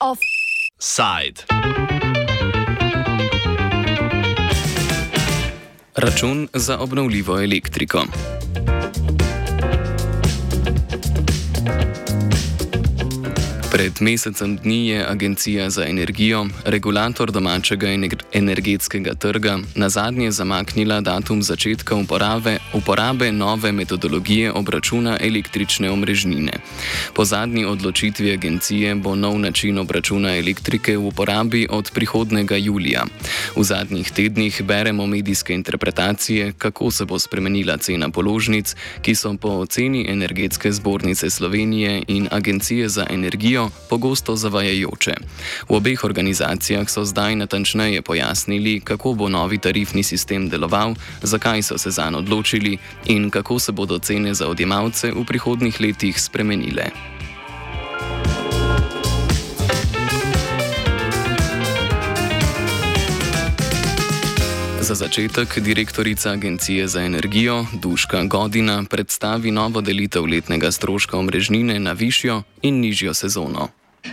Offside. Račun za obnovljivo elektriko. Pred mesecem dni je Agencija za energijo, regulator domačega energetskega trga, na zadnje zamaknila datum začetka uporabe, uporabe nove metodologije obračuna električne omrežnine. Po zadnji odločitvi agencije bo nov način obračuna elektrike v uporabi od prihodnega julija. V zadnjih tednih beremo medijske interpretacije, kako se bo spremenila cena položnic, ki so po oceni Energetske zbornice Slovenije in Agencije za energijo pogosto zavajajoče. V obeh organizacijah so zdaj natančneje pojasnili, kako bo novi tarifni sistem deloval, zakaj so se zanj odločili in kako se bodo cene za odjemalce v prihodnih letih spremenile. Za začetek direktorica Agencije za energijo Duška Godina predstavi novo delitev letnega stroška omrežnine na višjo in nižjo sezono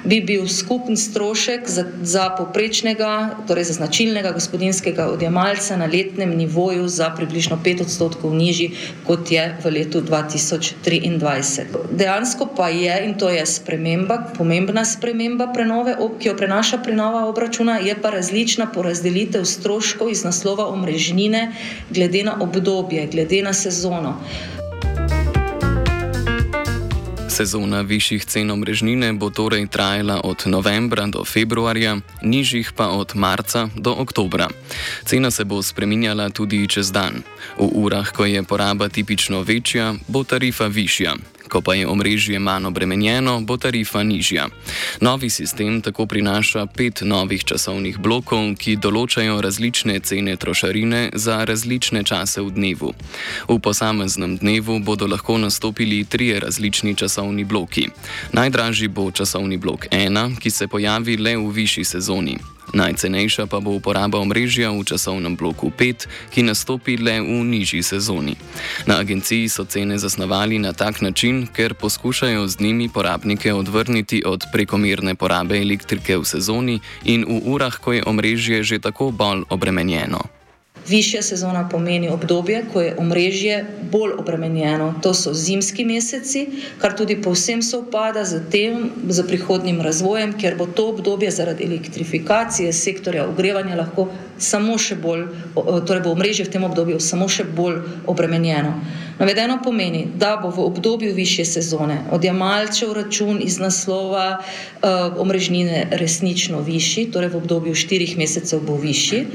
bi bil skupen strošek za, za poprečnega, torej za značilnega gospodinskega odjemalca na letnem nivoju za približno 5 odstotkov nižji, kot je v letu 2023. Dejansko pa je, in to je sprememba, pomembna sprememba prenove, ki jo prenaša prenova obračuna, je pa različna porazdelitev stroškov iz naslova omrežnine glede na obdobje, glede na sezono. Sezona višjih cen omrežnine bo torej trajala od novembra do februarja, nižjih pa od marca do oktobra. Cena se bo spreminjala tudi čez dan. V urah, ko je poraba tipično večja, bo tarifa višja, Ko pa je omrežje manj obremenjeno, bo tarifa nižja. Novi sistem tako prinaša pet novih časovnih blokov, ki določajo različne cene trošarine za različne čase v dnevu. V posameznem dnevu bodo lahko nastopili trije različni časovni bloki. Najdražji bo časovni blok 1, ki se pojavi le v višji sezoni. Najcenejša pa bo uporaba omrežja v časovnem bloku 5, ki nastopi le v nižji sezoni. Na agenciji so cene zasnovali na tak način, ker poskušajo z njimi porabnike odvrniti od prekomerne porabe elektrike v sezoni in v urah, ko je omrežje že tako bolj obremenjeno. Višja sezona pomeni obdobje, ko je omrežje bolj obremenjeno. To so zimski meseci, kar tudi povsem sovpada z tem, z prihodnim razvojem, ker bo to obdobje zaradi elektrifikacije sektorja ogrevanja lahko samo še bolj, torej bo omrežje v tem obdobju samo še bolj obremenjeno. Navedeno pomeni, da bo v obdobju više sezone odjemalčev račun iz naslova uh, omrežnine resnično višji, torej v obdobju štirih mesecev bo višji,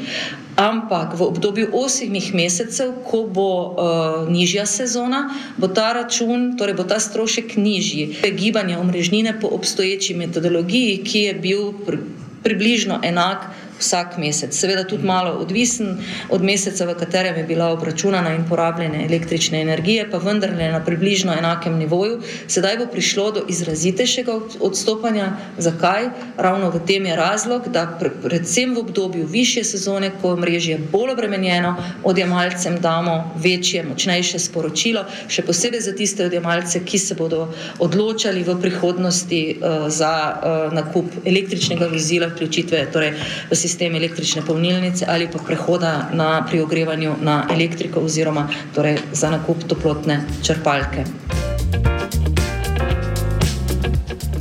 ampak v obdobju osmih mesecev, ko bo uh, nižja sezona, bo ta račun, torej bo ta strošek nižji. Gibanje omrežnine po obstoječi metodologiji, ki je bil pri, približno enak vsak mesec. Seveda tudi malo odvisen od meseca, v katerem je bila obračunana in porabljena električna energija, pa vendarle na približno enakem nivoju. Sedaj bo prišlo do izrazitejšega odstopanja. Zakaj? Ravno v tem je razlog, da predvsem v obdobju više sezone, ko je mrežje bolj obremenjeno, odjemalcem damo večje, močnejše sporočilo, še posebej za tiste odjemalce, ki se bodo odločali v prihodnosti uh, za uh, nakup električnega vozila, vključitve torej, v sistem sistem električne polnilnice ali pa prehoda na, pri ogrevanju na elektriko oziroma torej za nakup toplotne črpalke.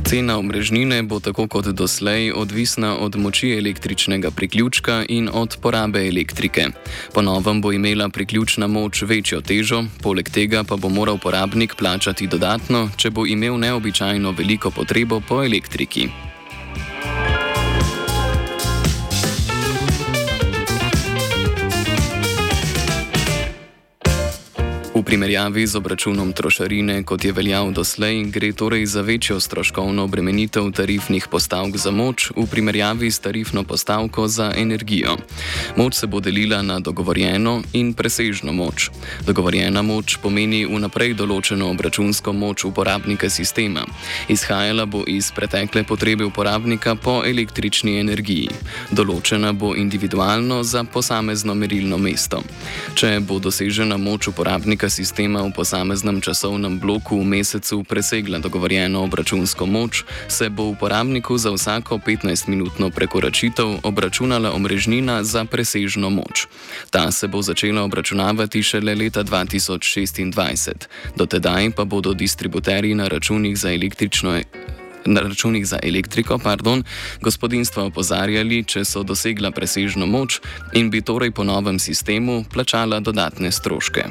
Cena omrežnine bo tako kot doslej odvisna od moči električnega priključka in od porabe elektrike. Po novem bo imela priključna moč večjo težo, poleg tega pa bo moral uporabnik plačati dodatno, če bo imel neobičajno veliko potrebo po elektriki. Primerjavi z obračunom trošarine, kot je veljal doslej, gre torej za večjo stroškovno obremenitev tarifnih postavk za moč v primerjavi s tarifno postavko za energijo. Moč se bo delila na dogovorjeno in presežno moč. Dogovorjena moč pomeni vnaprej določeno obračunsko moč uporabnika sistema. Izhajala bo iz pretekle potrebe uporabnika po električni energiji. Določena bo individualno za posamezno merilno mesto. Če bo dosežena moč uporabnika, uporabnika sistema v posameznem časovnem bloku v mesecu presegla dogovorjeno obračunsko moč, se bo uporabniku za vsako 15-minutno prekoračitev obračunala omrežnina za presežno moč. Ta se bo začela obračunavati šele leta 2026. Dotedaj pa bodo distributerji na računih za električno Na računih za elektriko, pardon, gospodinstva opozarjali, če so dosegla presežno moč in bi torej po novem sistemu plačala dodatne stroške.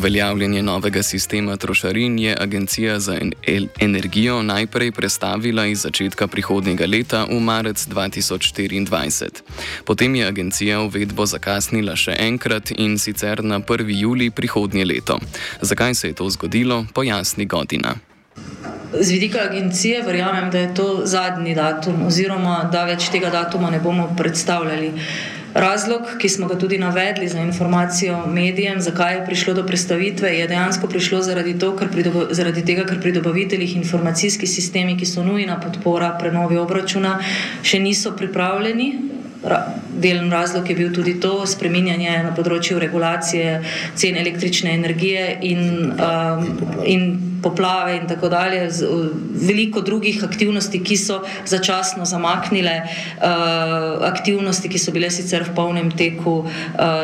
Uveljavljanje novega sistema trošarin je Agencija za energijo najprej predstavila iz začetka prihodnjega leta v marec 2024. Potem je agencija uvedbo zakasnila še enkrat in sicer na 1. juli prihodnje leto. Zakaj se je to zgodilo, pojasni Godina. Z vidika agencije verjamem, da je to zadnji datum, oziroma da več tega datuma ne bomo predstavljali. Razlog, ki smo ga tudi navedli za informacijo medijem, zakaj je prišlo do predstavitve, je dejansko prišlo zaradi, to, ker zaradi tega, ker pri dobaviteljih informacijski sistemi, ki so nujna podpora prenovi obračuna, še niso pripravljeni. Delen razlog je bil tudi to spreminjanje na področju regulacije cen električne energije in, um, in poplave in tako dalje, veliko drugih aktivnosti, ki so začasno zamaknile uh, aktivnosti, ki so bile sicer v polnem teku uh,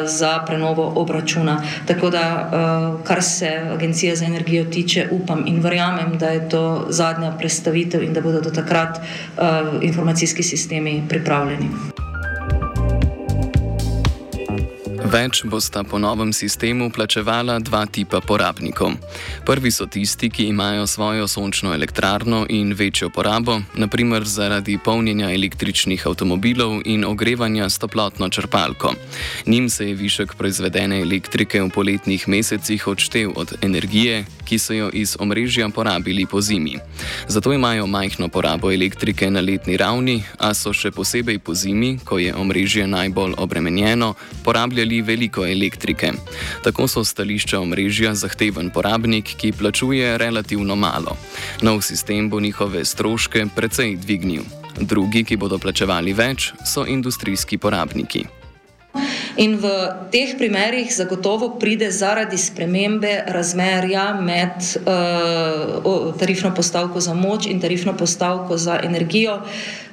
za prenovo obračuna. Tako da, uh, kar se Agencije za energijo tiče, upam in verjamem, da je to zadnja predstavitev in da bodo do takrat uh, informacijski sistemi pripravljeni. Več bosta po novem sistemu plačevala dva tipa porabnikov. Prvi so tisti, ki imajo svojo sončno elektrarno in večjo porabo, naprimer zaradi polnjenja električnih avtomobilov in ogrevanja s toplotno črpalko. Njim se je višek proizvedene elektrike v poletnih mesecih odštev od energije, ki so jo iz omrežja porabili po zimi. Zato imajo majhno porabo elektrike na letni ravni, a so še posebej po zimi, ko je omrežje najbolj obremenjeno, porabljali veliko elektrike. Tako so stališča omrežja zahteven porabnik, ki plačuje relativno malo. Nov sistem bo njihove stroške precej dvignil. Drugi, ki bodo plačevali več, so industrijski porabniki. In v teh primerih zagotovo pride zaradi spremembe razmerja med uh, tarifno postavko za moč in tarifno postavko za energijo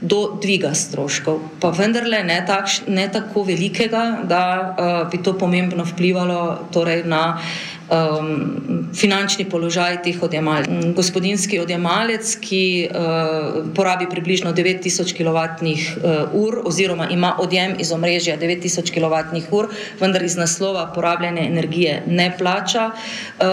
do dviga stroškov. Pa vendarle ne, takš, ne tako velikega, da uh, bi to pomembno vplivalo torej na uh, um, finančni položaj teh odjemalcev. Gospodinski odjemalec, ki uh, porabi približno 9000 kWh oziroma ima odjem iz omrežja 9000 kWh, vendar iz naslova porabljene energije ne plača uh,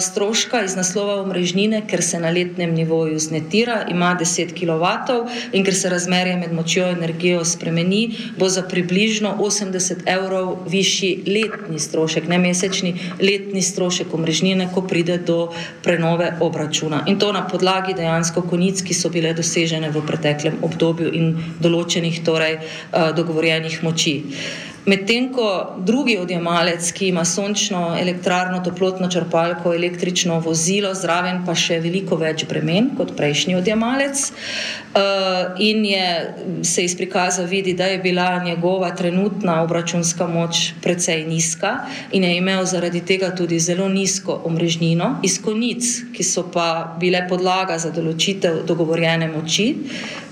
stroška iz naslova omrežnine, ker se na letnem nivoju znetira, ima 10 kW in ker se razmerje med močjo in energijo spremeni, bo za približno 80 evrov višji letni strošek, ne mesečni, letni strošek strošek omrežnine, ko pride do prenove obračuna. In to na podlagi dejansko konic, ki so bile dosežene v preteklem obdobju in določenih torej, eh, dogovorjenih moči. Medtem ko drugi odjemalec, ki ima sončno elektrarno, toplotno črpalko, električno vozilo, zraven pa še veliko več bremen kot prejšnji odjemalec, uh, in je, se iz prikaza vidi, da je bila njegova trenutna obračunska moč precej nizka in je imel zaradi tega tudi zelo nizko omrežnino, iz konic, ki so pa bile podlaga za določitev dogovorjene moči,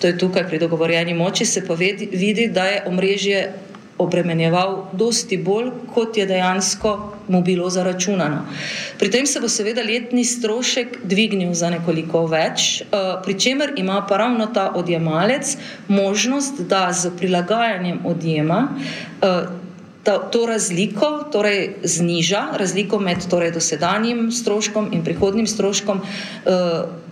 to je tukaj pri dogovorjeni moči, se pa vidi, da je omrežje obremenjeval dosti bolj, kot je dejansko mu bilo zaračunano. Pri tem se bo seveda letni strošek dvignil za nekoliko več, eh, pri čemer ima pa ravno ta odjemalec možnost, da z prilagajanjem odjema eh, to razliko torej zniža, razliko med torej dosedanjim stroškom in prihodnim stroškom. Eh,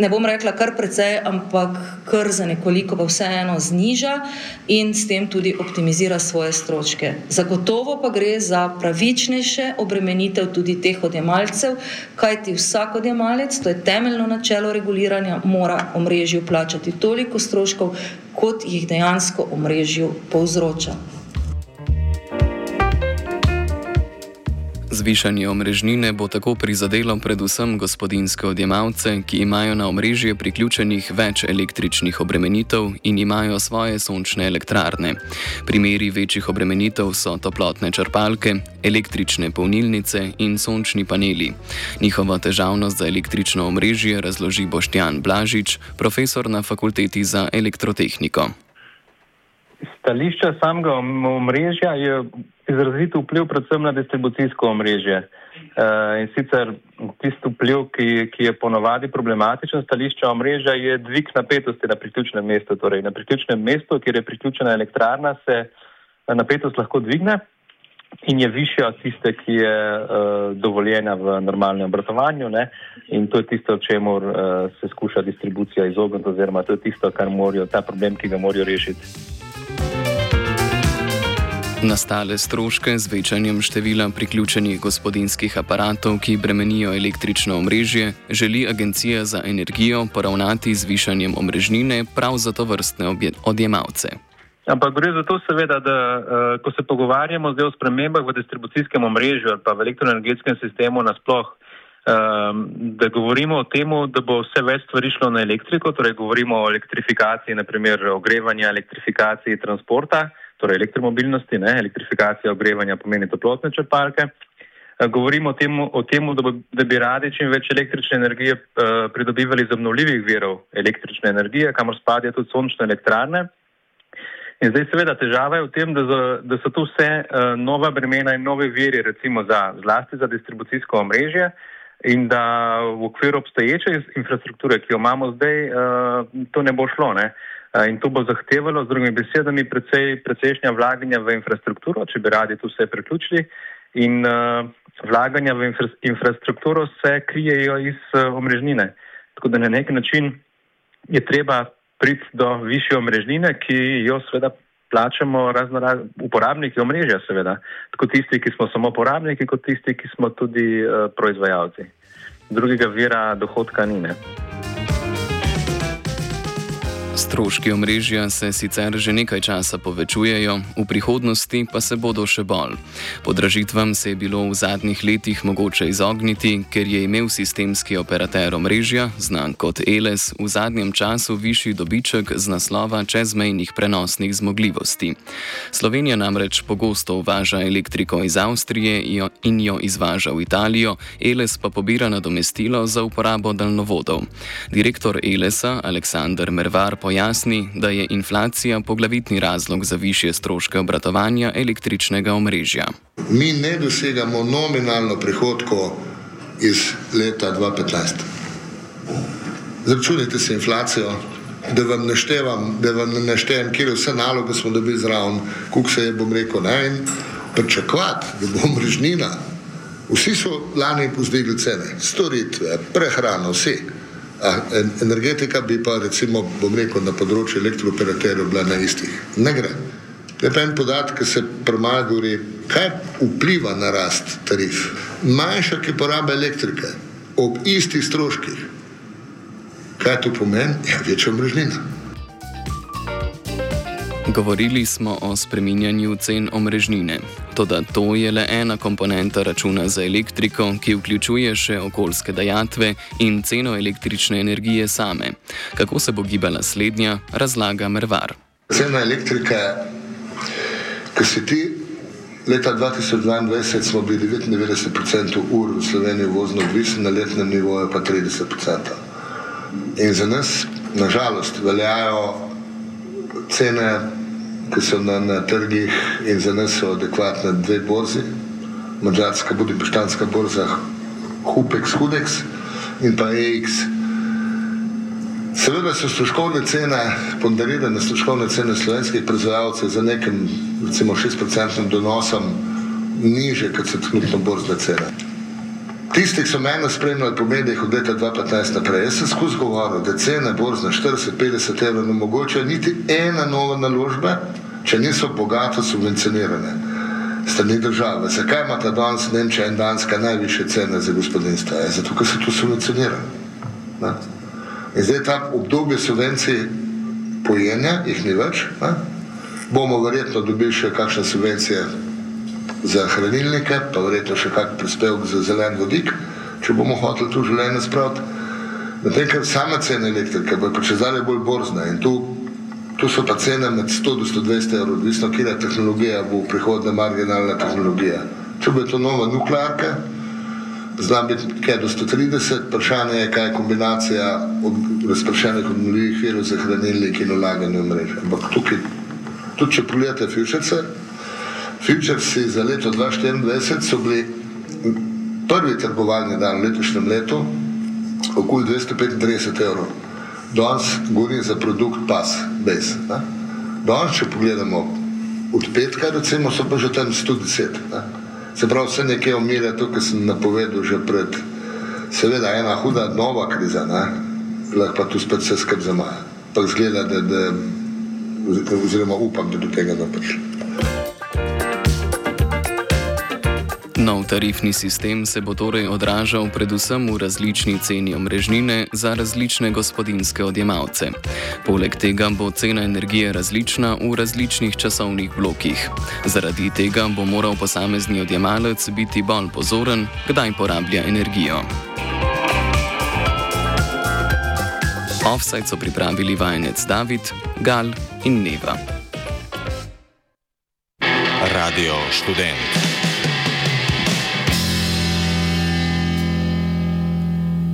ne bom rekla kar precej, ampak kar za nekoliko pa vseeno zniža in s tem tudi optimizira svoje stroške. Zagotovo pa gre za pravičnejše obremenitev tudi teh odjemalcev, kajti vsak odjemalec, to je temeljno načelo reguliranja, mora omrežju plačati toliko stroškov, kot jih dejansko omrežju povzroča. Zvišanje omrežnine bo tako prizadelo predvsem gospodinske odjemalce, ki imajo na omrežje priključenih več električnih obremenitev in imajo svoje sončne elektrarne. Primeri večjih obremenitev so toplotne črpalke, električne polnilnice in sončni paneli. Njihovo težavnost za električno omrežje razloži Boštjan Blažič, profesor na fakulteti za elektrotehniko. Stališče samega omrežja je izrazito vpliv predvsem na distribucijsko omrežje. Uh, in sicer tisti vpliv, ki, ki je ponovadi problematičen stališča omrežja, je dvig napetosti na priključnem mestu. Torej, na priključnem mestu, kjer je priključena elektrarna, se eh, napetost lahko dvigne in je višja od tiste, ki je uh, dovoljena v normalnem obratovanju. Ne? In to je tisto, o čemur uh, se skuša distribucija izogniti, oziroma to je tisto, kar morajo, ta problem, ki ga morajo rešiti. Nastale stroške z večanjem števila priključenih gospodinskih aparatov, ki bremenijo električno omrežje, želi Agencija za energijo poravnati z višanjem omrežnine prav za to vrstne odjemalce. Ampak gre za to, seveda, da uh, ko se pogovarjamo o spremembah v distribucijskem omrežju ali pa v elektroenergetskem sistemu nasploh, um, da govorimo o tem, da bo vse več stvari šlo na elektriko, torej govorimo o elektrifikaciji, naprimer ogrevanja, elektrifikaciji transporta torej elektromobilnosti, ne, elektrifikacija ogrevanja pomeni toplotne črpalke. Eh, govorimo o tem, o tem da, bo, da bi radi čim več električne energije uh, pridobivali iz obnovljivih virov električne energije, kamor spadajo tudi sončne elektrarne. In zdaj seveda težava je v tem, da, za, da so tu vse uh, nova bremena in nove viri, recimo za, zlasti za distribucijsko omrežje in da v okviru obstoječe infrastrukture, ki jo imamo zdaj, uh, to ne bo šlo. Ne. Uh, In to bo zahtevalo, z drugimi besedami, precej, precejšnja vlaganja v infrastrukturo, če bi radi to vse priključili. In uh, vlaganja v infra infrastrukturo se krijejo iz uh, omrežnine. Tako da na nek način je treba priti do više omrežnine, ki jo seveda plačamo razno raz, uporabniki omrežja, seveda. Tako tisti, ki smo samo uporabniki, kot tisti, ki smo tudi uh, proizvajalci. Drugega vira dohodka ni. Ne? Stroški omrežja se sicer že nekaj časa povečujejo, v prihodnosti pa se bodo še bolj. Podražitvam se je bilo v zadnjih letih mogoče izogniti, ker je imel sistemski operater omrežja, znan kot ELES, v zadnjem času višji dobiček z naslova čezmejnih prenosnih zmogljivosti. Slovenija namreč pogosto uvaža elektriko iz Avstrije in jo izvaža v Italijo, ELES pa pobira nadomestilo za uporabo daljnovodov. Direktor ELES-a Aleksandr Mervar pojasnjuje, pojasni, da je inflacija poglavitni razlog za više stroške obratovanja električnega omrežja. Mi ne dosegamo nominalno prihodko iz leta 2015. Zračunajte si inflacijo, da vam naštevam, da vam naštejem, kje vse naloge smo dobili zraven, koliko se je, bom rekel, ne in pričakovati, da bo mrežnina. Vsi so lani pozdvigli cene, storitve, prehrano, vse. Energetika bi pa, recimo, bom rekel, na področju elektrooperaterjev bila na istih. Ne gre. Je pa en podatek, ki se premalo govori, kaj vpliva na rast tarif. Manjša, ki porabe elektrike ob istih stroških. Kaj to pomeni? Ja, večja mrežnina. Govorili smo o spreminjanju cen omrežnine. Toda to je le ena komponenta računa za elektriko, ki vključuje še okoljske dajatve in ceno električne energije same. Kako se bo gibala slednja, razlaga Mervar. Cena elektrike, ki si ti, leta 2022 smo bili 99% ur v Sloveniji vozno odvisni, na letnem nivoju pa 30%. In za nas, nažalost, veljajo cene ki so na, na trgih in za nas so adekvatne dve borzi, mađarska budipuštanska borza Hupex, Hudex in pa EX. Seveda so stroškovne cene, ponderirane stroškovne cene slovenskih proizvajalcev za nekim, recimo 6% donosom niže, kot so trenutno borzne cene. Tisti, ki so mene spremljali po medijih od leta 2015 naprej, jaz sem skozi govoril, da cene borzne 40-50 evrov ne omogočajo niti ena nova naložba, če niso bogato subvencionirane strani države. Zakaj ima ta danes Nemčija in Danska najviše cene za gospodinstva? Je zato, ker se to subvencionira. Ne? In zdaj ta obdobje subvencij pojenja, jih ni več, ne? bomo verjetno dobili še kakšne subvencije za hranilnike, pa verjetno še kak prispevek za zelen vodik, če bomo hoteli tu življenje spraviti. Medtem, ker same cene elektrike bojo pa če zdaj bolj borzne in tu, tu so pa cene med 100 do 120 evrov, odvisno, kje tehnologija bo v prihodnje marginalna tehnologija. Če bo to nova nuklearka, zna biti kaj do 130, vprašanje je, kaj je kombinacija od razpršenih obnovljivih virov za hranilnik in ulaganje v mreže. Ampak tukaj, tudi če pogledate futurese, futuresi za leto 2024 so bili prvi trgovalni dan v letošnjem letu okoli 235 evrov. Danes govorim za produkt PAS, BASE. Danes, če pogledamo od petka, recimo, so pa že tam 110. Ne? Se pravi, vse nekaj omira, to, kar sem napovedal že pred, seveda, ena huda nova kriza, ne? lahko pa tu spet vse skrb za maja. Pa zgleda, da, da, oziroma upam, da do tega ne prišlo. Nov tarifni sistem se bo torej odražal predvsem v različni ceni omrežnine za različne gospodinske odjemalce. Poleg tega bo cena energije različna v različnih časovnih blokih. Zaradi tega bo moral posamezni odjemalec biti bolj pozoren, kdaj porablja energijo. Offside so pripravili vajenec David, Gal in Neva. Radio študent.